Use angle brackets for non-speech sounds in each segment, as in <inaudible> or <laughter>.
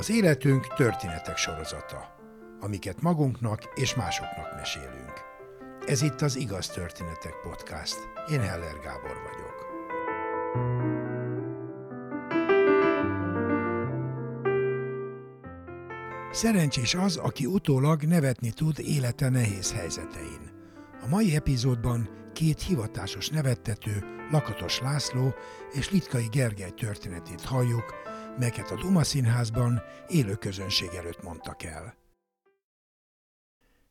Az életünk történetek sorozata, amiket magunknak és másoknak mesélünk. Ez itt az Igaz Történetek Podcast. Én Heller Gábor vagyok. Szerencsés az, aki utólag nevetni tud élete nehéz helyzetein. A mai epizódban két hivatásos nevettető, Lakatos László és Litkai Gergely történetét halljuk, melyeket a Duma Színházban élő közönség előtt mondtak el.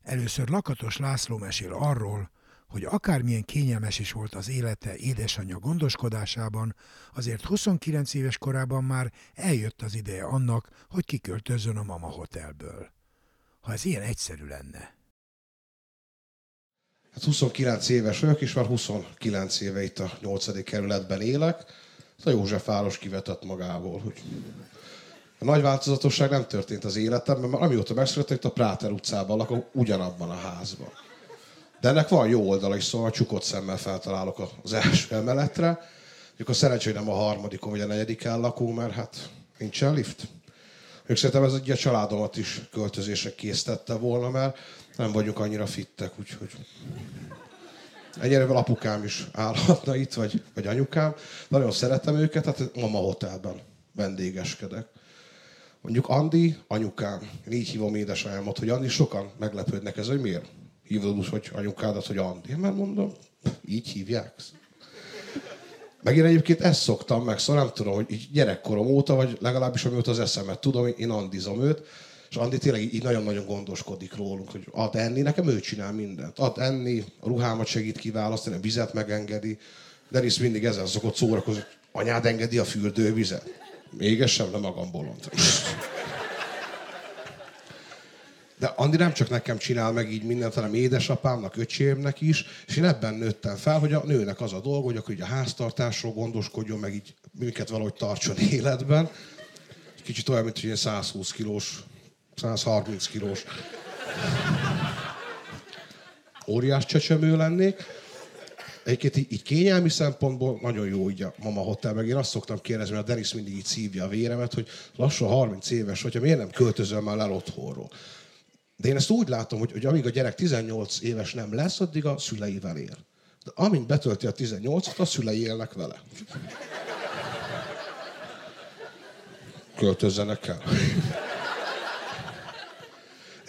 Először Lakatos László mesél arról, hogy akármilyen kényelmes is volt az élete édesanyja gondoskodásában, azért 29 éves korában már eljött az ideje annak, hogy kiköltözzön a Mama Hotelből. Ha ez ilyen egyszerű lenne. Hát 29 éves vagyok, és már 29 éve itt a 8. kerületben élek. A József város kivetett magából. Hogy a nagy változatosság nem történt az életemben, mert amióta megszületett, a Práter utcában lakok, ugyanabban a házban. De ennek van jó oldala is, szóval csukott szemmel feltalálok az első emeletre. Akkor szerencsé, hogy nem a harmadikon vagy a negyediken lakunk, mert hát nincsen lift. Ők szerintem ez egy a családomat is költözésre késztette volna, mert nem vagyunk annyira fittek, úgyhogy Ennyire apukám is állhatna itt, vagy, vagy anyukám. Nagyon szeretem őket, hát mama hotelben vendégeskedek. Mondjuk Andi, anyukám. Én így hívom édesanyámat, hogy Andi, sokan meglepődnek ez, hogy miért hívod úgy, hogy anyukádat, hogy Andi. Mert mondom, így hívják. Meg én egyébként ezt szoktam meg, szóval nem tudom, hogy gyerekkorom óta, vagy legalábbis amióta az eszemet tudom, én andizom őt, és Andi tényleg így nagyon-nagyon gondoskodik rólunk, hogy ad enni, nekem ő csinál mindent. Ad enni, a ruhámat segít kiválasztani, a vizet megengedi. Denis mindig ezen szokott szórakozni, hogy anyád engedi a fürdővizet. Még ez sem, de magam bolond. De Andi nem csak nekem csinál meg így mindent, hanem édesapámnak, öcsémnek is, és én ebben nőttem fel, hogy a nőnek az a dolga, hogy akkor így a háztartásról gondoskodjon, meg így minket valahogy tartson életben. Kicsit olyan, mint hogy 120 kilós 130 kilós óriás csecsemő lennék. Egyébként így, így kényelmi szempontból nagyon jó így a Mama Hotel, meg én azt szoktam kérdezni, mert a Denis mindig így szívja a véremet, hogy lassan 30 éves, hogyha miért nem költözöm már el otthonról. De én ezt úgy látom, hogy, hogy amíg a gyerek 18 éves nem lesz, addig a szüleivel él. De amint betölti a 18-at, a szülei élnek vele. Költözzenek el.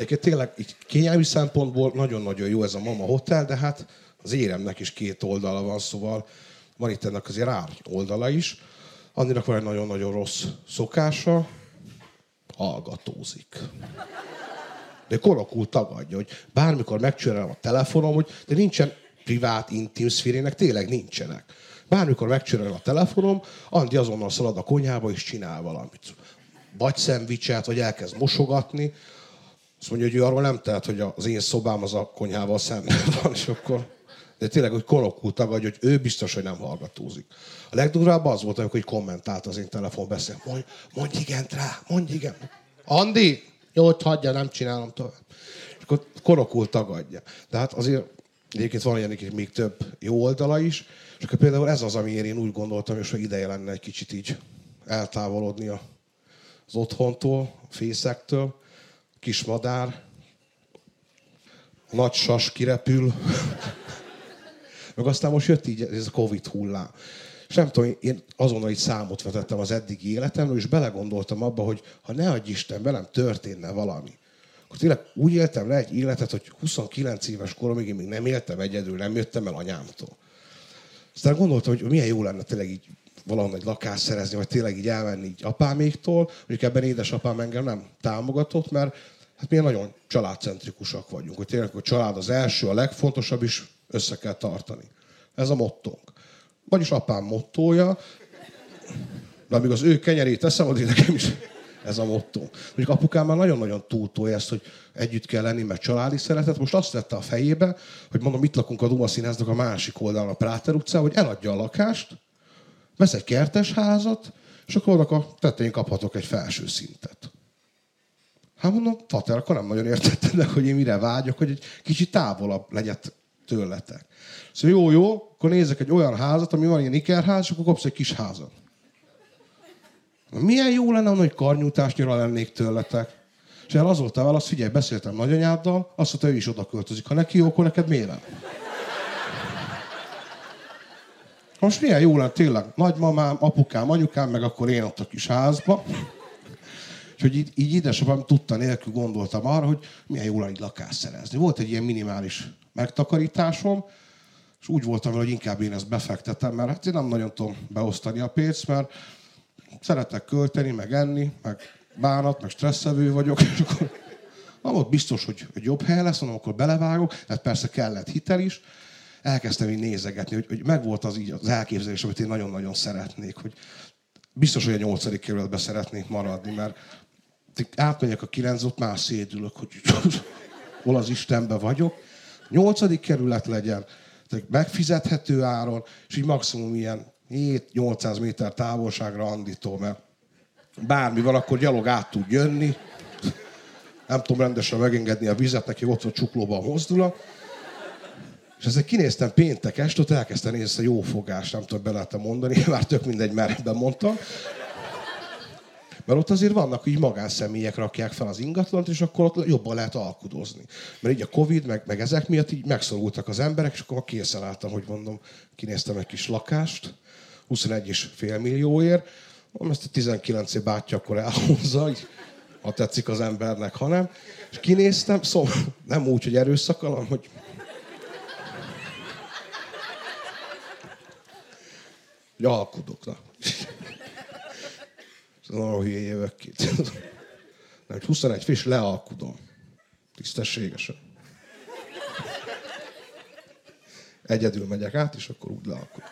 Egyébként tényleg így kényelmi szempontból nagyon-nagyon jó ez a Mama Hotel, de hát az éremnek is két oldala van, szóval van itt ennek azért ár oldala is. Anninak van egy nagyon-nagyon rossz szokása, hallgatózik. De korokul tagadja, hogy bármikor megcsörel a telefonom, hogy de nincsen privát, intim szférének, tényleg nincsenek. Bármikor megcsörel a telefonom, Andi azonnal szalad a konyhába és csinál valamit. Vagy szendvicset, vagy elkezd mosogatni, azt mondja, hogy ő arról nem tehet, hogy az én szobám az a konyhával szemben <laughs> van, és akkor... De tényleg, hogy korokul tagadja, hogy ő biztos, hogy nem hallgatózik. A legdurvább az volt, amikor kommentált az én telefonbeszél. Mondj, mondj igen rá, mondj igen. Andi, jó, hogy hagyja, nem csinálom tovább. És akkor korokul tagadja. Tehát azért egyébként van ilyen még több jó oldala is, és akkor például ez az, amiért én úgy gondoltam, hogy ideje lenne egy kicsit így eltávolodni az otthontól, a fészektől, kismadár, nagy sas kirepül, meg aztán most jött így ez a Covid hullám. És nem tudom, én azonnal így számot vetettem az eddigi életemről, és belegondoltam abba, hogy ha ne adj Isten, velem történne valami, akkor tényleg úgy éltem le egy életet, hogy 29 éves koromig én még nem éltem egyedül, nem jöttem el anyámtól. Aztán gondoltam, hogy milyen jó lenne tényleg így valahol egy lakást szerezni, vagy tényleg így elmenni így apáméktól. Mondjuk ebben édesapám engem nem támogatott, mert hát mi nagyon családcentrikusak vagyunk, hogy tényleg a család az első, a legfontosabb is össze kell tartani. Ez a mottónk. Vagyis apám mottója, de amíg az ő kenyerét teszem, addig nekem is ez a motto. Mondjuk apukám már nagyon-nagyon túltolja ezt, hogy együtt kell lenni, mert családi szeretet. Most azt vette a fejébe, hogy mondom, itt lakunk a Duma Színháznak a másik oldalon, a Práter utcán, hogy eladja a lakást, vesz egy kertes házat, és akkor oda a tetején kaphatok egy felső szintet. Hát mondom, Fater, akkor nem nagyon értetted meg, hogy én mire vágyok, hogy egy kicsit távolabb legyet tőletek. Szóval jó, jó, akkor nézek egy olyan házat, ami van ilyen ikerház, és akkor kapsz egy kis házat. Milyen jó lenne, hogy karnyújtásnyira lennék tőletek. És el az volt a válasz, figyelj, beszéltem nagyanyáddal, azt mondta, ő is oda költözik. Ha neki jó, akkor neked miért? Most milyen jó lenne tényleg nagymamám, apukám, anyukám, meg akkor én ott a kis házba. És hogy így, így édesapám tudta nélkül gondoltam arra, hogy milyen jó lenne egy lakást szerezni. Volt egy ilyen minimális megtakarításom, és úgy voltam vele, hogy inkább én ezt befektetem, mert hát én nem nagyon tudom beosztani a pénzt, mert szeretek költeni, meg enni, meg bánat, meg stresszevő vagyok, és akkor volt biztos, hogy, hogy jobb hely lesz, hanem akkor belevágok, tehát persze kellett hitel is. Elkezdtem így nézegetni, hogy, hogy megvolt az így az elképzelés, amit én nagyon-nagyon szeretnék, hogy biztos, hogy a nyolcadik kerületbe szeretnék maradni, mert átmegyek a kilenc, ott már szédülök, hogy <laughs> hol az Istenbe vagyok. Nyolcadik kerület legyen, tehát megfizethető áron, és így maximum ilyen 7-800 méter távolságra Anditól, mert bármi van, akkor gyalog át tud jönni. Nem tudom rendesen megengedni a vizet, neki ott van csuklóban a mozdulat. És ezzel kinéztem péntek este, ott elkezdtem nézni ezt a jó fogást, nem tudom, be lehetem mondani, <laughs> már tök mindegy, mert mondtam. Mert ott azért vannak, hogy magánszemélyek rakják fel az ingatlant, és akkor ott jobban lehet alkudozni. Mert így a Covid, meg, meg ezek miatt így megszorultak az emberek, és akkor készen álltam, hogy mondom, kinéztem egy kis lakást, 21 és fél millióért, mondom, ezt a 19 év bátyja akkor elhozza, így, ha tetszik az embernek, hanem. És kinéztem, szóval nem úgy, hogy erőszakkal, hanem hogy hogy alkudok. Na. Nagyon hülye jövök ki. Nem, 21 fés lealkudom. Tisztességesen. Egyedül megyek át, és akkor úgy lealkudom.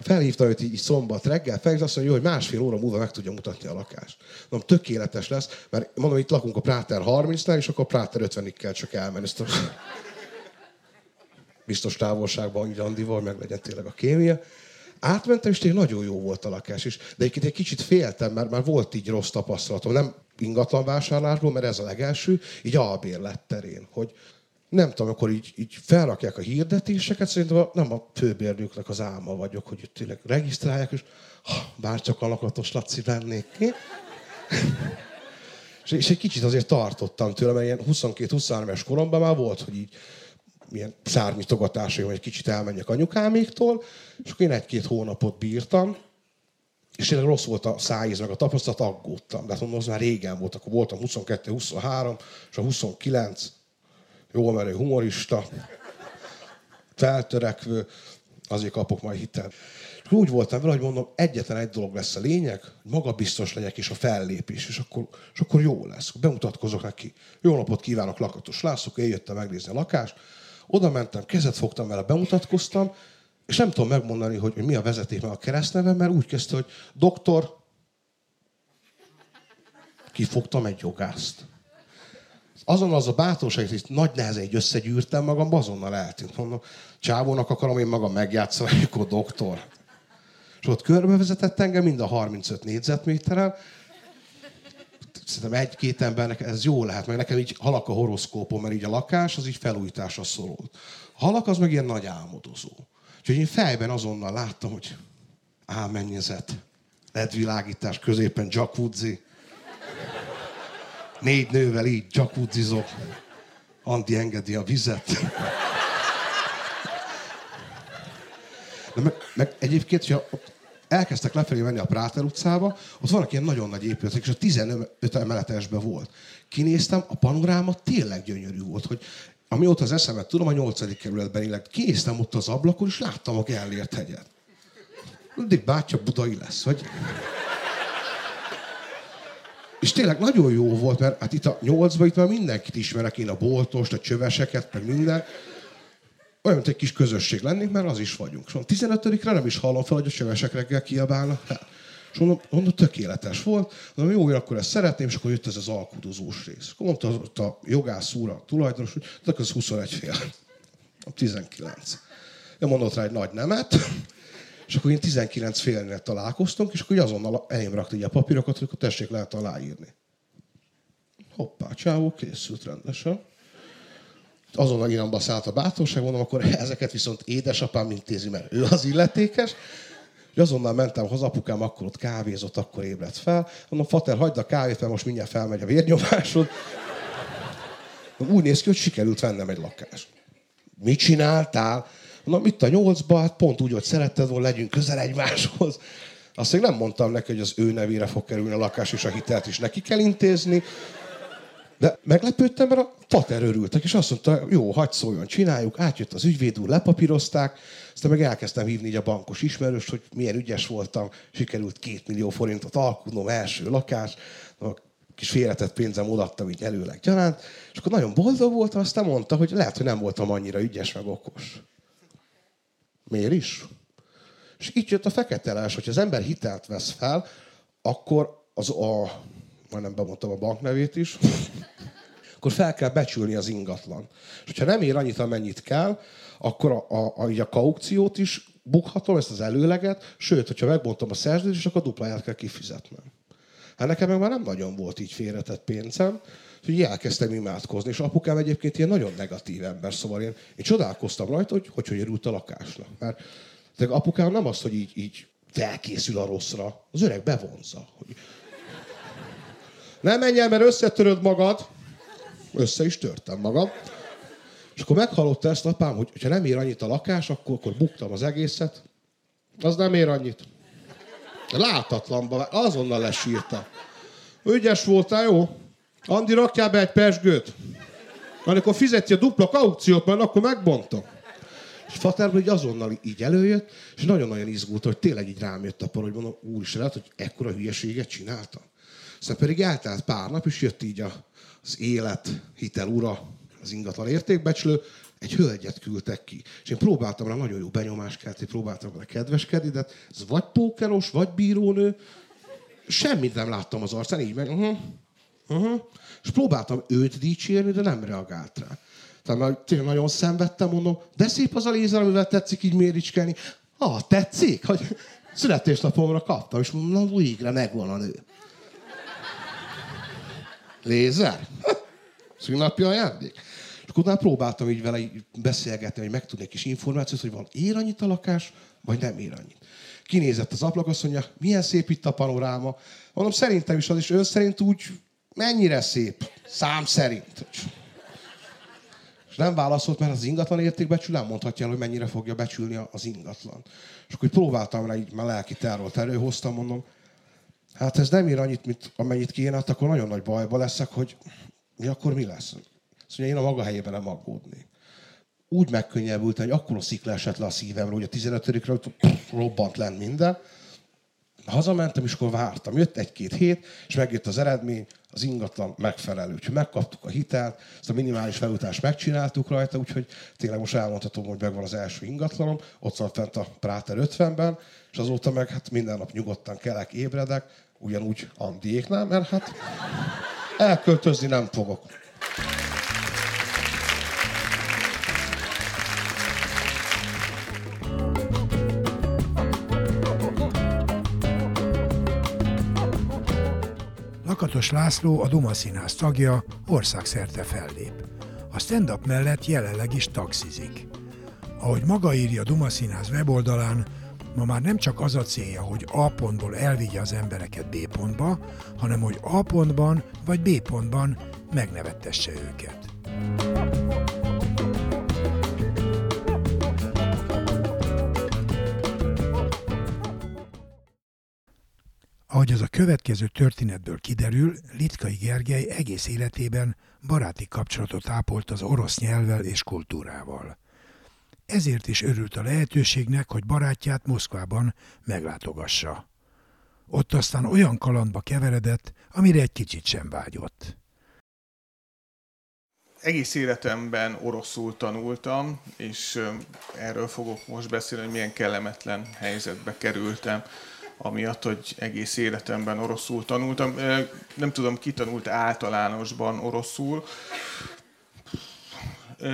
Felhívta őt így szombat reggel, felhívta azt mondja, hogy másfél óra múlva meg tudja mutatni a lakást. Mondom, tökéletes lesz, mert mondom, itt lakunk a Práter 30-nál, és akkor a Práter 50-ig kell csak elmenni. Biztos távolságban, hogy Andival meg legyen tényleg a kémia. Átmentem, és tényleg nagyon jó volt a lakás is. De egyébként egy kicsit féltem, mert már volt így rossz tapasztalatom. Nem ingatlan vásárlásból, mert ez a legelső, így albérlet terén. Hogy nem tudom, akkor így, így felrakják a hirdetéseket, szerintem nem a főbérlőknek az álma vagyok, hogy itt tényleg regisztrálják, és bár csak a lakatos Laci lennék és, <laughs> és egy kicsit azért tartottam tőle, mert ilyen 22-23 es koromban már volt, hogy így milyen szárnyitogatásai, hogy egy kicsit elmenjek anyukáméktól, és akkor én egy-két hónapot bírtam, és tényleg rossz volt a szájíz, meg a tapasztalat, aggódtam. De hát mondom, az már régen volt, akkor voltam 22-23, és a 29, jó merő humorista, feltörekvő, azért kapok majd hitelt. És úgy voltam vele, hogy mondom, egyetlen egy dolog lesz a lényeg, hogy magabiztos legyek, és a fellépés, és akkor, és akkor jó lesz. Bemutatkozok neki. Jó napot kívánok, Lakatos László, eljöttem megnézni a lakást. Oda mentem, kezet fogtam vele, bemutatkoztam, és nem tudom megmondani, hogy, mi a vezeték, meg a keresztneve, mert úgy kezdte, hogy doktor, kifogtam egy jogászt. Azon az a bátorság, hogy nagy nehezen egy összegyűrtem magam, azonnal eltűnt. Mondom, csávónak akarom én magam megjátszani, <laughs> amikor doktor. És ott körbevezetett engem mind a 35 négyzetméterrel, szerintem egy-két embernek ez jó lehet, meg nekem így halak a horoszkópom, mert így a lakás az így felújításra szorult. A halak az meg ilyen nagy álmodozó. Úgyhogy én fejben azonnal láttam, hogy álmennyezet, ledvilágítás, középen jacuzzi, négy nővel így jacuzzizok, Andi engedi a vizet. De meg, meg egyébként, hogyha elkezdtek lefelé menni a Práter utcába, ott vannak ilyen nagyon nagy épületek, és a 15 emeletesben volt. Kinéztem, a panoráma tényleg gyönyörű volt, hogy amióta az eszemet tudom, a 8. kerületben élek. Kinéztem ott az ablakon, és láttam a Gellért hegyet. Mindig bátya budai lesz, vagy... És tényleg nagyon jó volt, mert hát itt a nyolcban itt már mindenkit ismerek, én a boltost, a csöveseket, meg minden olyan, mint egy kis közösség lennénk, mert az is vagyunk. És mondom, 15-re nem is hallom fel, hogy a csövesek reggel kiabálnak. Hát. És mondom, mondom, tökéletes volt. Mondom, jó, akkor ezt szeretném, és akkor jött ez az alkudozós rész. Akkor mondta ott a jogász úr, a tulajdonos, hogy akkor az 21 fél. 19. Ő mondott rá egy nagy nemet, és akkor én 19 félnél találkoztunk, és akkor azonnal elém rakta a papírokat, hogy akkor tessék lehet aláírni. Hoppá, csávó, készült rendesen azonnal iramba szállt a bátorság, mondom, akkor ezeket viszont édesapám intézi, mert ő az illetékes. És azonnal mentem haza, apukám akkor ott kávézott, akkor ébredt fel. Mondom, Fater, hagyd a kávét, mert most mindjárt felmegy a vérnyomásod. Úgy néz ki, hogy sikerült vennem egy lakást. Mit csináltál? Mondom, itt a nyolcba, hát pont úgy, hogy szeretted volna, legyünk közel egymáshoz. Azt még nem mondtam neki, hogy az ő nevére fog kerülni a lakás, és a hitelt is neki kell intézni. De meglepődtem, mert a pater örültek, és azt mondta, jó, hagyd szóljon, csináljuk. Átjött az ügyvéd úr, lepapírozták, aztán meg elkezdtem hívni így a bankos ismerős, hogy milyen ügyes voltam, sikerült két millió forintot alkudnom, első lakás, a kis félretett pénzem odaadtam így előleg gyaránt, és akkor nagyon boldog voltam, aztán mondta, hogy lehet, hogy nem voltam annyira ügyes meg okos. Miért is? És így jött a fekete les, hogyha az ember hitelt vesz fel, akkor az a, majdnem bemondtam a banknevét is, akkor fel kell becsülni az ingatlan. És hogyha nem ér annyit, amennyit kell, akkor a, a, a, a kaukciót is bukhatom, ezt az előleget, sőt, hogyha megbontom a szerződést, akkor dupláját kell kifizetnem. Hát nekem meg már nem nagyon volt így félretett pénzem, úgyhogy elkezdtem imádkozni, és apukám egyébként ilyen nagyon negatív ember, szóval én, én csodálkoztam rajta, hogy hogy, hogy örült a lakásnak. Mert de apukám nem azt, hogy így, így felkészül a rosszra, az öreg bevonza. Hogy... Nem menj el, mert összetöröd magad. Össze is törtem magam. És akkor meghallotta ezt apám, hogy ha nem ér annyit a lakás, akkor, akkor buktam az egészet. Az nem ér annyit. Látatlanba, azonnal lesírta. Ügyes voltál, jó? Andi, rakjál be egy pesgőt. Amikor fizeti a dupla kaukciót, mert akkor megbontom. És Fater hogy azonnal így előjött, és nagyon-nagyon izgult, hogy tényleg így rám jött a par, hogy mondom, úristen, lehet, hogy ekkora hülyeséget csináltam. Aztán pedig eltelt pár nap, és jött így az élet hitel ura, az ingatlan értékbecslő, egy hölgyet küldtek ki. És én próbáltam rá nagyon jó benyomást kelteni, próbáltam rá kedveskedni, de ez vagy pókeros, vagy bírónő, semmit nem láttam az arcán, így meg, uh-huh, uh-huh. és próbáltam őt dicsérni, de nem reagált rá. Tehát tényleg nagyon szenvedtem, mondom, de szép az a lézer, amivel tetszik így méricskelni. Ah, tetszik? Hogy születésnapomra kaptam, és mondom, na végre megvan a nő. Lézer? <laughs> Szűnnapi ajándék? És akkor utána próbáltam így vele beszélgetni, hogy megtudni egy kis információt, hogy van ér annyit a lakás, vagy nem ér annyit. Kinézett az ablak, azt mondja, milyen szép itt a panoráma. Mondom, szerintem is az, is ön szerint úgy mennyire szép, szám szerint. És nem válaszolt, mert az ingatlan értékbecsül nem mondhatja el, hogy mennyire fogja becsülni az ingatlan. És akkor mondtam rá, így már lelki terrolt előhoztam, mondom, hát ez nem ír annyit, mint amennyit kéne, hát akkor nagyon nagy bajba leszek, hogy mi akkor mi lesz. Mondja, én a maga helyében nem aggódnék. Úgy megkönnyebbültem, hogy akkor a szikla esett le a szívemről, hogy a 15 hogy robbant lent minden. Hazamentem, és akkor vártam. Jött egy-két hét, és megjött az eredmény, az ingatlan megfelelő. Úgyhogy megkaptuk a hitelt, ezt a minimális felújítást megcsináltuk rajta, úgyhogy tényleg most elmondhatom, hogy megvan az első ingatlanom, ott van fent a Práter 50-ben, és azóta meg hát minden nap nyugodtan kelek, ébredek, ugyanúgy Andiéknál, mert hát elköltözni nem fogok. Lakatos László, a Duma Színház tagja, országszerte fellép. A stand-up mellett jelenleg is taxizik. Ahogy maga írja a Duma Színház weboldalán, ma már nem csak az a célja, hogy A pontból elvigye az embereket B pontba, hanem hogy A pontban vagy B pontban megnevettesse őket. Ahogy az a következő történetből kiderül, Litkai Gergely egész életében baráti kapcsolatot ápolt az orosz nyelvvel és kultúrával. Ezért is örült a lehetőségnek, hogy barátját Moszkvában meglátogassa. Ott aztán olyan kalandba keveredett, amire egy kicsit sem vágyott. Egész életemben oroszul tanultam, és erről fogok most beszélni, hogy milyen kellemetlen helyzetbe kerültem amiatt, hogy egész életemben oroszul tanultam. Nem tudom, ki tanult általánosban oroszul.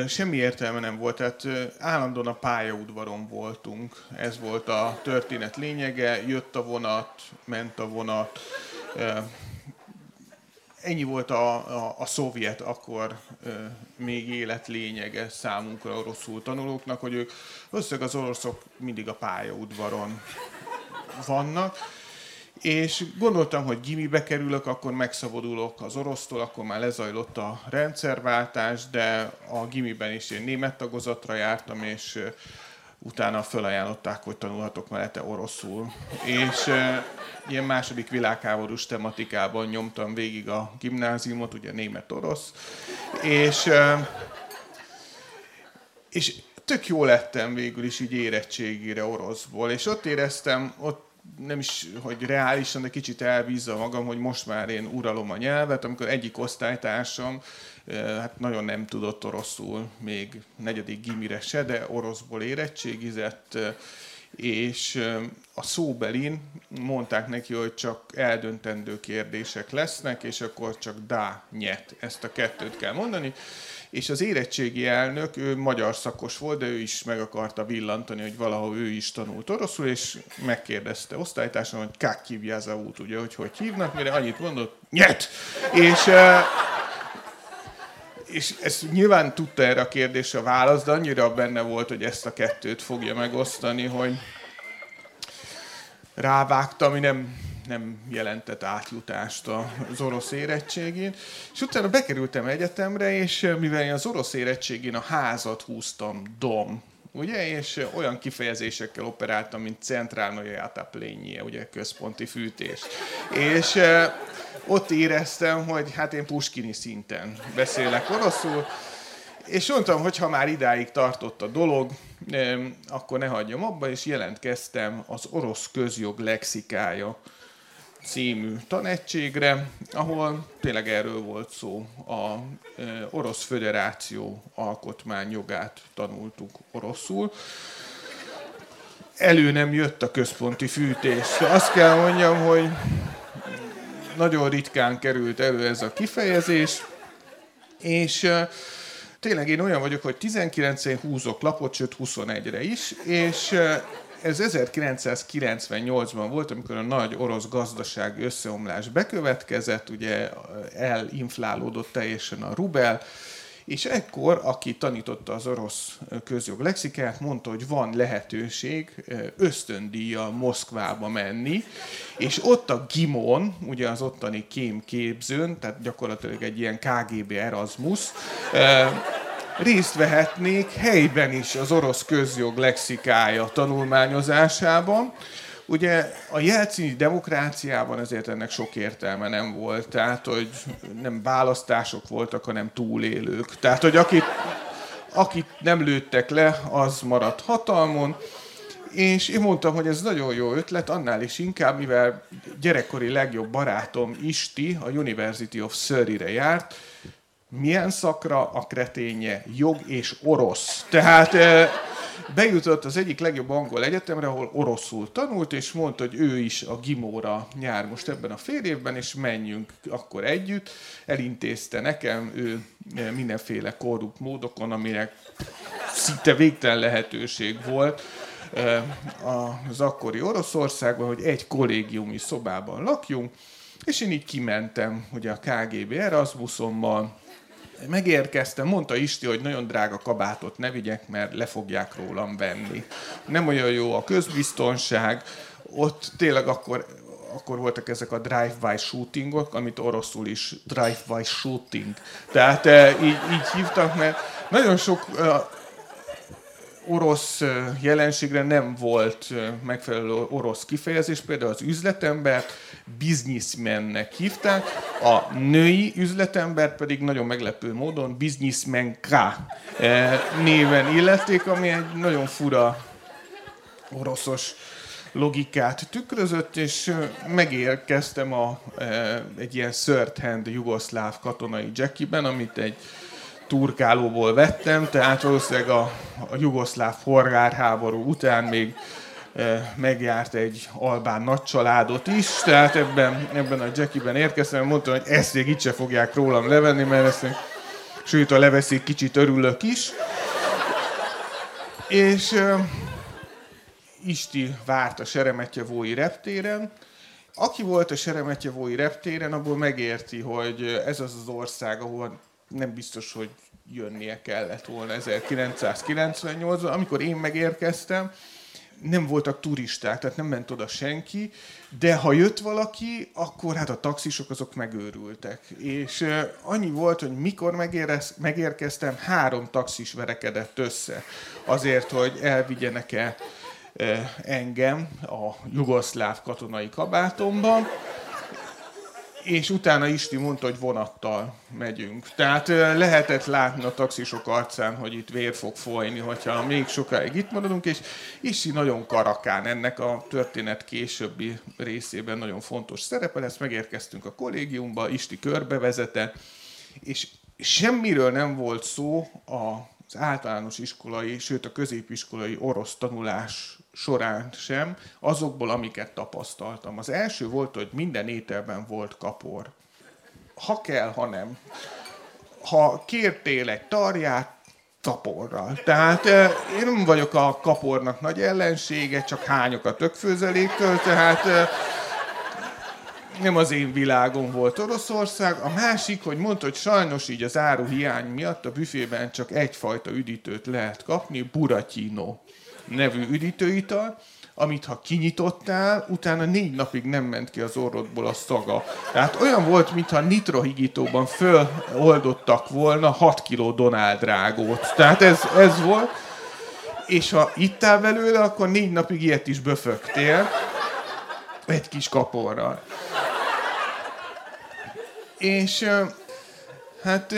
Semmi értelme nem volt, tehát állandóan a pályaudvaron voltunk. Ez volt a történet lényege, jött a vonat, ment a vonat. Ennyi volt a, a, a szovjet akkor még élet lényege számunkra oroszul tanulóknak, hogy ők összeg az oroszok mindig a pályaudvaron vannak. És gondoltam, hogy gimibe kerülök, akkor megszabadulok az orosztól, akkor már lezajlott a rendszerváltás, de a gimiben is én német tagozatra jártam, és utána felajánlották, hogy tanulhatok mellette oroszul. És ilyen második világháborús tematikában nyomtam végig a gimnáziumot, ugye német-orosz, és, és tök jó lettem végül is így érettségére oroszból, és ott éreztem, ott nem is, hogy reálisan, de kicsit elbízza magam, hogy most már én uralom a nyelvet, amikor egyik osztálytársam hát nagyon nem tudott oroszul, még negyedik gimire se, de oroszból érettségizett, és a szóbelin mondták neki, hogy csak eldöntendő kérdések lesznek, és akkor csak dá, nyet, ezt a kettőt kell mondani, és az érettségi elnök, ő magyar szakos volt, de ő is meg akarta villantani, hogy valahol ő is tanult oroszul, és megkérdezte osztálytársam, hogy kák kivjáza út, ugye, hogy hogy hívnak, mire annyit mondott, nyet! És és ezt nyilván tudta erre a kérdésre a válasz, de annyira benne volt, hogy ezt a kettőt fogja megosztani, hogy rávágta, ami nem, nem jelentett átjutást az orosz érettségén. És utána bekerültem egyetemre, és mivel én az orosz érettségén a házat húztam dom, ugye, és olyan kifejezésekkel operáltam, mint centrálnoja átaplényie, ugye, központi fűtés. És ott éreztem, hogy hát én puskini szinten beszélek oroszul, és mondtam, hogy ha már idáig tartott a dolog, akkor ne hagyjam abba, és jelentkeztem az orosz közjog lexikája című tanegységre, ahol tényleg erről volt szó. A Orosz Föderáció alkotmányjogát tanultuk oroszul. Elő nem jött a központi fűtés. Azt kell mondjam, hogy nagyon ritkán került elő ez a kifejezés, és tényleg én olyan vagyok, hogy 19-én húzok lapot, sőt 21-re is, és ez 1998-ban volt, amikor a nagy orosz gazdasági összeomlás bekövetkezett, ugye elinflálódott teljesen a rubel, és ekkor, aki tanította az orosz közjog lexikát, mondta, hogy van lehetőség ösztöndíjjal Moszkvába menni, és ott a Gimon, ugye az ottani kémképzőn, tehát gyakorlatilag egy ilyen KGB Erasmus, részt vehetnék helyben is az orosz közjog lexikája tanulmányozásában, Ugye a jelcini demokráciában ezért ennek sok értelme nem volt, tehát hogy nem választások voltak, hanem túlélők. Tehát, hogy akit, akit nem lőttek le, az maradt hatalmon, és én mondtam, hogy ez nagyon jó ötlet, annál is inkább, mivel gyerekkori legjobb barátom Isti a University of Surrey-re járt, milyen szakra a kreténje? Jog és orosz. Tehát bejutott az egyik legjobb angol egyetemre, ahol oroszul tanult, és mondta, hogy ő is a Gimóra nyár most ebben a fél évben, és menjünk akkor együtt. Elintézte nekem ő mindenféle korrupt módokon, aminek szinte végtelen lehetőség volt az akkori Oroszországban, hogy egy kollégiumi szobában lakjunk, és én így kimentem ugye a KGB Erasmusommal, megérkeztem, mondta Isti, hogy nagyon drága kabátot ne vigyek, mert le fogják rólam venni. Nem olyan jó a közbiztonság, ott tényleg akkor akkor voltak ezek a drive-by shootingok, amit oroszul is drive-by shooting. Tehát e, így, így hívtak, mert nagyon sok e, orosz jelenségre nem volt megfelelő orosz kifejezés, például az üzletembert businessmannek hívták, a női üzletembert pedig nagyon meglepő módon businessmanka néven illették, ami egy nagyon fura oroszos logikát tükrözött, és megérkeztem a, egy ilyen third hand jugoszláv katonai jackiben, amit egy turkálóból vettem, tehát valószínűleg a, a jugoszláv polgárháború után még e, megjárt egy albán nagycsaládot is, tehát ebben, ebben a Jackiben érkeztem, mondtam, hogy ezt még itt se fogják rólam levenni, mert ezt sőt, a leveszik, kicsit örülök is. És e, Isti várt a Seremetyevói reptéren, aki volt a Seremetyevói reptéren, abból megérti, hogy ez az az ország, ahol nem biztos, hogy jönnie kellett volna 1998-ban, amikor én megérkeztem, nem voltak turisták, tehát nem ment oda senki, de ha jött valaki, akkor hát a taxisok azok megőrültek. És annyi volt, hogy mikor megérkeztem, három taxis verekedett össze azért, hogy elvigyenek-e engem a jugoszláv katonai kabátomban és utána Isti mondta, hogy vonattal megyünk. Tehát lehetett látni a taxisok arcán, hogy itt vér fog folyni, hogyha még sokáig itt maradunk, és Isti nagyon karakán ennek a történet későbbi részében nagyon fontos szerepe lesz. Megérkeztünk a kollégiumba, Isti körbevezete, és semmiről nem volt szó az általános iskolai, sőt a középiskolai orosz tanulás során sem, azokból, amiket tapasztaltam. Az első volt, hogy minden ételben volt kapor. Ha kell, ha nem. Ha kértél egy tarját, kaporral. Tehát én nem vagyok a kapornak nagy ellensége, csak hányok a tökfőzeléktől, tehát nem az én világom volt Oroszország. A másik, hogy mondta, hogy sajnos így az áru hiány miatt a büfében csak egyfajta üdítőt lehet kapni, buratyino nevű üdítőital, amit ha kinyitottál, utána négy napig nem ment ki az orrodból a szaga. Tehát olyan volt, mintha nitrohigítóban föloldottak volna 6 kiló Donald drágót. Tehát ez, ez volt. És ha ittál belőle, akkor négy napig ilyet is böfögtél. Egy kis kaporral. És hát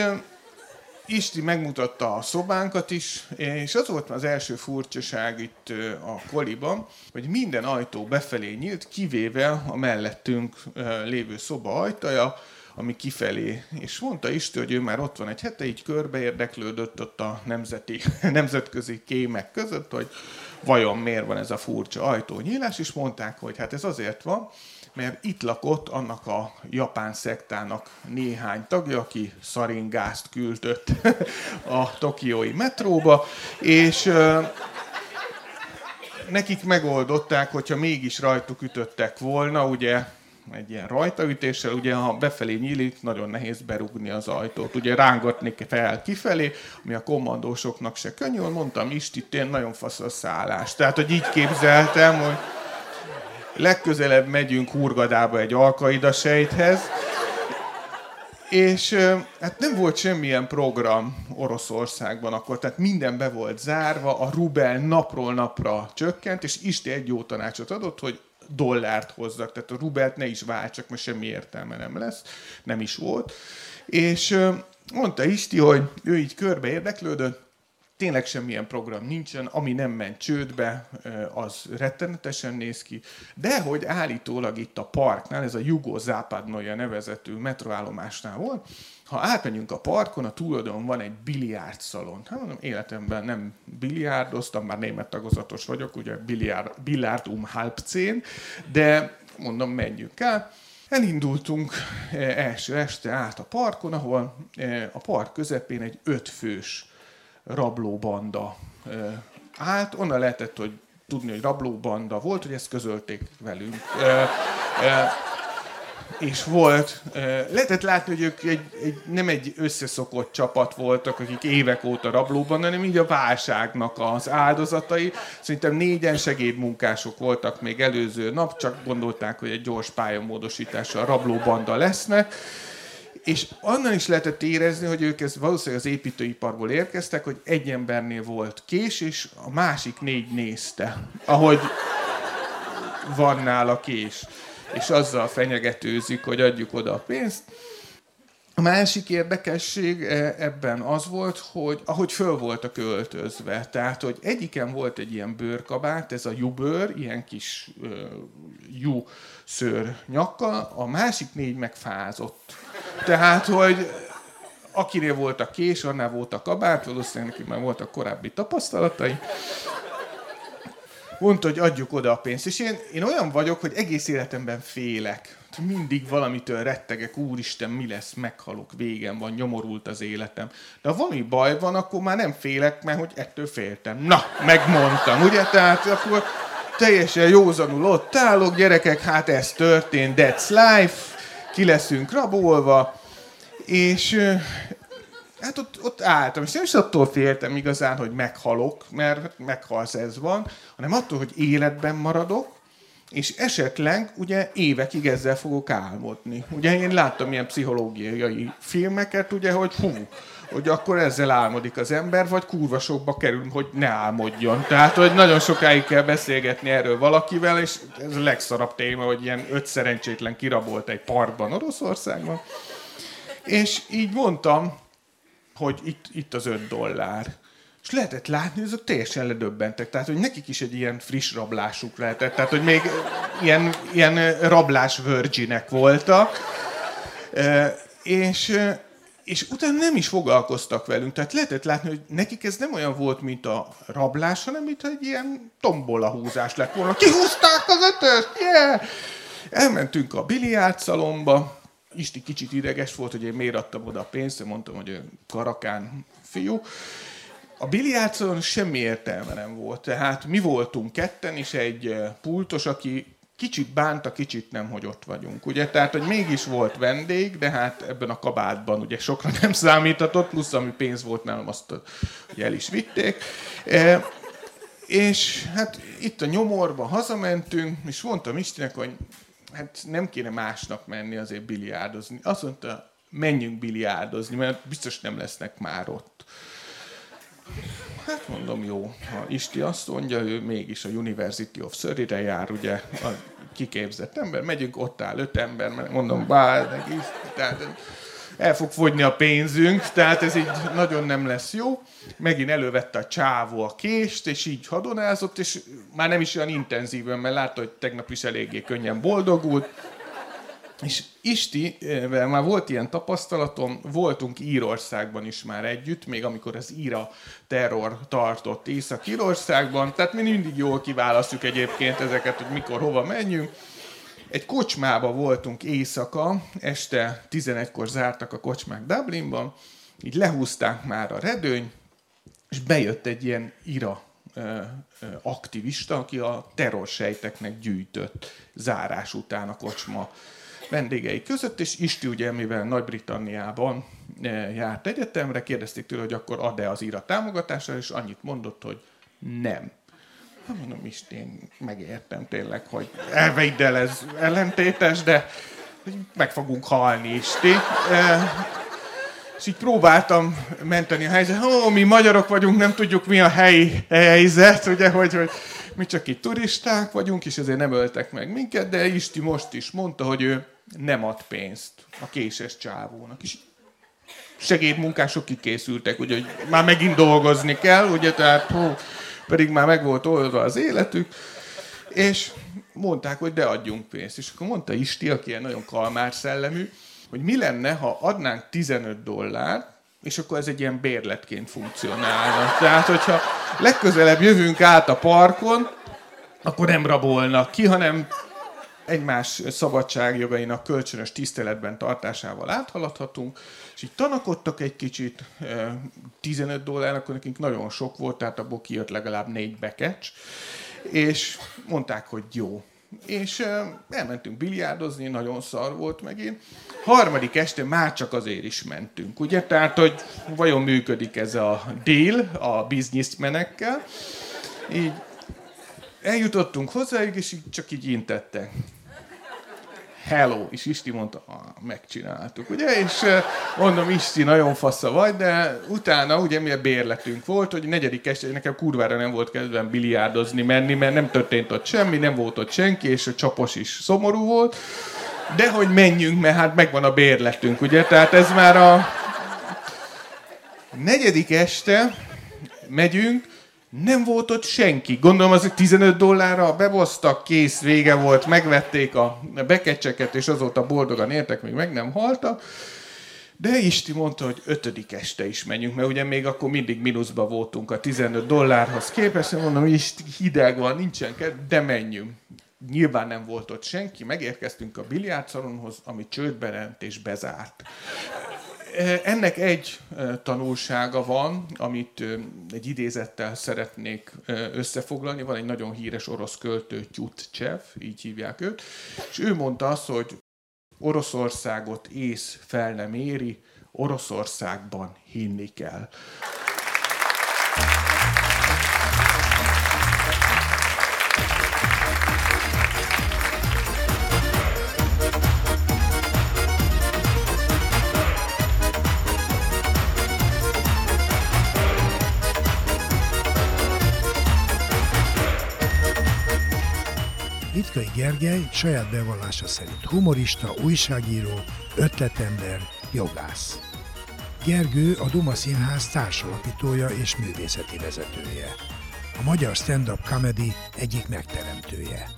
Isti megmutatta a szobánkat is, és az volt az első furcsaság itt a koliban, hogy minden ajtó befelé nyílt, kivéve a mellettünk lévő szoba ajtaja, ami kifelé. És mondta Isti, hogy ő már ott van egy hete, így körbe érdeklődött ott a nemzeti, <laughs> nemzetközi kémek között, hogy vajon miért van ez a furcsa ajtónyílás, és mondták, hogy hát ez azért van, mert itt lakott annak a japán szektának néhány tagja, aki szaringázt küldött <laughs> a tokiói metróba, és nekik megoldották, hogyha mégis rajtuk ütöttek volna, ugye egy ilyen rajtaütéssel, ugye ha befelé nyílik, nagyon nehéz berúgni az ajtót. Ugye rángatni fel kifelé, ami a kommandósoknak se könnyű, mondtam, Isti, nagyon fasz a szállás. Tehát, hogy így képzeltem, hogy legközelebb megyünk Hurgadába egy alkaida sejthez, és hát nem volt semmilyen program Oroszországban akkor, tehát minden be volt zárva, a rubel napról napra csökkent, és Isti egy jó tanácsot adott, hogy dollárt hozzak, tehát a rubelt ne is váltsak, mert semmi értelme nem lesz, nem is volt. És mondta Isti, hogy ő így körbe érdeklődött, tényleg semmilyen program nincsen, ami nem ment csődbe, az rettenetesen néz ki, de hogy állítólag itt a parknál, ez a Jugo Západnoja nevezetű metroállomásnál volt, ha átmegyünk a parkon, a túloldalon van egy biliárd szalon. Hát mondom, életemben nem biliárdoztam, már német tagozatos vagyok, ugye biliárd, biliárd um halbcén, de mondom, menjünk el. Elindultunk első este át a parkon, ahol a park közepén egy ötfős rablóbanda állt. Onnan lehetett, hogy tudni, hogy rablóbanda volt, hogy ezt közölték velünk. És volt, lehetett látni, hogy ők egy, egy, nem egy összeszokott csapat voltak, akik évek óta rablóban, hanem így a válságnak az áldozatai. Szerintem négyen segédmunkások voltak még előző nap, csak gondolták, hogy egy gyors pályamódosítással rablóbanda lesznek és annan is lehetett érezni, hogy ők ez valószínűleg az építőiparból érkeztek, hogy egy embernél volt kés, és a másik négy nézte, ahogy van nála kés. És azzal fenyegetőzik, hogy adjuk oda a pénzt. A másik érdekesség e, ebben az volt, hogy ahogy föl voltak öltözve, tehát, hogy egyiken volt egy ilyen bőrkabát, ez a jubőr, ilyen kis uh, jú szőr nyakkal, a másik négy megfázott. Tehát, hogy akinél volt a kés, annál volt a kabát, valószínűleg neki már voltak korábbi tapasztalatai. Mondta, hogy adjuk oda a pénzt. És én, én olyan vagyok, hogy egész életemben félek. Mindig valamitől rettegek, úristen, mi lesz, meghalok, végem van, nyomorult az életem. De ha valami baj van, akkor már nem félek, mert hogy ettől féltem. Na, megmondtam, ugye? Tehát akkor teljesen józanul ott állok, gyerekek, hát ez történt, that's life, ki leszünk rabolva, és Hát ott, ott álltam, és nem is attól féltem igazán, hogy meghalok, mert meghalsz ez van, hanem attól, hogy életben maradok, és esetleg ugye évekig ezzel fogok álmodni. Ugye én láttam ilyen pszichológiai filmeket, ugye, hogy hú, hogy akkor ezzel álmodik az ember, vagy kurva sokba kerül, hogy ne álmodjon. Tehát, hogy nagyon sokáig kell beszélgetni erről valakivel, és ez a legszarabb téma, hogy ilyen öt szerencsétlen kirabolt egy parkban Oroszországban. És így mondtam, hogy itt, itt az öt dollár. És lehetett látni, hogy azok teljesen ledöbbentek. Tehát, hogy nekik is egy ilyen friss rablásuk lehetett. Tehát, hogy még ilyen, ilyen rablás virginek voltak. E, és, és utána nem is foglalkoztak velünk. Tehát lehetett látni, hogy nekik ez nem olyan volt, mint a rablás, hanem mint egy ilyen tombola húzás lett volna. Kihúzták az ötöst! Yeah! Elmentünk a biliárdszalomba, Isti kicsit ideges volt, hogy én miért adtam oda a pénzt, mondtam, hogy ő karakán fiú. A biliárdszalon semmi értelme nem volt. Tehát mi voltunk ketten, és egy pultos, aki kicsit bánta, kicsit nem, hogy ott vagyunk. Ugye? Tehát, hogy mégis volt vendég, de hát ebben a kabátban ugye sokra nem <laughs> számítatott, plusz ami pénz volt nálam, azt ugye el is vitték. E, és hát itt a nyomorba hazamentünk, és mondtam Istinek, hogy hát nem kéne másnak menni azért biliárdozni. Azt mondta, menjünk biliárdozni, mert biztos nem lesznek már ott. Hát mondom, jó, ha Isti azt mondja, ő mégis a University of Surrey-re jár, ugye, a kiképzett ember, megyünk, ott áll öt ember, mert mondom, bár, tehát el fog fogyni a pénzünk, tehát ez így nagyon nem lesz jó. Megint elővette a csávó a kést, és így hadonázott, és már nem is olyan intenzíven, mert látta, hogy tegnap is eléggé könnyen boldogult. És Isti, már volt ilyen tapasztalatom, voltunk Írországban is már együtt, még amikor az Íra terror tartott Észak-Írországban, tehát mi mindig jól kiválasztjuk egyébként ezeket, hogy mikor, hova menjünk. Egy kocsmába voltunk éjszaka, este 11-kor zártak a kocsmák Dublinban, így lehúzták már a redőny, és bejött egy ilyen ira aktivista, aki a terrorsejteknek gyűjtött zárás után a kocsma vendégei között, és Isti ugye, mivel Nagy-Britanniában járt egyetemre, kérdezték tőle, hogy akkor ad-e az IRA támogatásra, és annyit mondott, hogy nem. Hát mondom, Isten, megértem tényleg, hogy elveiddel ez ellentétes, de meg fogunk halni, Isti. E, és így próbáltam menteni a helyzet. Ó, mi magyarok vagyunk, nem tudjuk mi a helyi helyzet, ugye, hogy, hogy mi csak itt turisták vagyunk, és ezért nem öltek meg minket, de Isti most is mondta, hogy ő nem ad pénzt a késes csávónak. És segédmunkások kikészültek, ugye, hogy már megint dolgozni kell, ugye, tehát hú, pedig már meg volt oldva az életük, és mondták, hogy de adjunk pénzt. És akkor mondta Isti, aki ilyen nagyon kalmár szellemű, hogy mi lenne, ha adnánk 15 dollárt, és akkor ez egy ilyen bérletként funkcionálna. Tehát, hogyha legközelebb jövünk át a parkon, akkor nem rabolnak ki, hanem egymás szabadságjogainak kölcsönös tiszteletben tartásával áthaladhatunk, és így tanakodtak egy kicsit, 15 dollár, akkor nekünk nagyon sok volt, tehát abból kijött legalább négy bekecs, és mondták, hogy jó. És elmentünk biliárdozni, nagyon szar volt megint. Harmadik este már csak azért is mentünk, ugye? Tehát, hogy vajon működik ez a deal a bizniszmenekkel. Így eljutottunk hozzájuk, és így csak így intettek hello, és Isti mondta, ah, megcsináltuk, ugye, és mondom, Isti, nagyon fassa vagy, de utána ugye mi a bérletünk volt, hogy negyedik este, nekem kurvára nem volt kedvem biliárdozni menni, mert nem történt ott semmi, nem volt ott senki, és a csapos is szomorú volt, de hogy menjünk, mert hát megvan a bérletünk, ugye, tehát ez már a negyedik este megyünk, nem volt ott senki. Gondolom, azok 15 dollárra beboztak, kész, vége volt, megvették a bekecseket, és azóta boldogan értek, még meg nem haltak. De Isti mondta, hogy ötödik este is menjünk, mert ugye még akkor mindig mínuszba voltunk a 15 dollárhoz képest. Mondom, Isti, hideg van, nincsen de menjünk. Nyilván nem volt ott senki, megérkeztünk a biliárdszalonhoz, ami csődbe rent és bezárt. Ennek egy tanulsága van, amit egy idézettel szeretnék összefoglalni. Van egy nagyon híres orosz költő, Tyutchev, így hívják őt, és ő mondta azt, hogy Oroszországot ész fel nem éri, Oroszországban hinni kell. Litkai Gergely saját bevallása szerint humorista, újságíró, ötletember, jogász. Gergő a Duma Színház társalapítója és művészeti vezetője. A magyar stand-up comedy egyik megteremtője.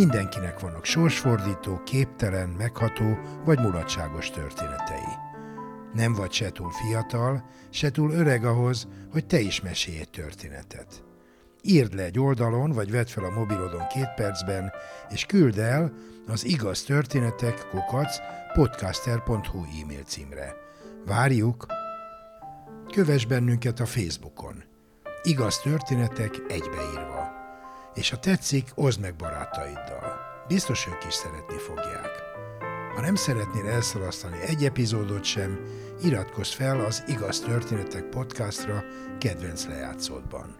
Mindenkinek vannak sorsfordító, képtelen, megható vagy mulatságos történetei. Nem vagy se túl fiatal, se túl öreg ahhoz, hogy te is mesélj egy történetet. Írd le egy oldalon, vagy vedd fel a mobilodon két percben, és küld el az igaz történetek kukac podcaster.hu e-mail címre. Várjuk! Kövess bennünket a Facebookon. Igaz történetek egybeírva és ha tetszik, oszd meg barátaiddal. Biztos ők is szeretni fogják. Ha nem szeretnél elszalasztani egy epizódot sem, iratkozz fel az Igaz Történetek podcastra kedvenc lejátszódban.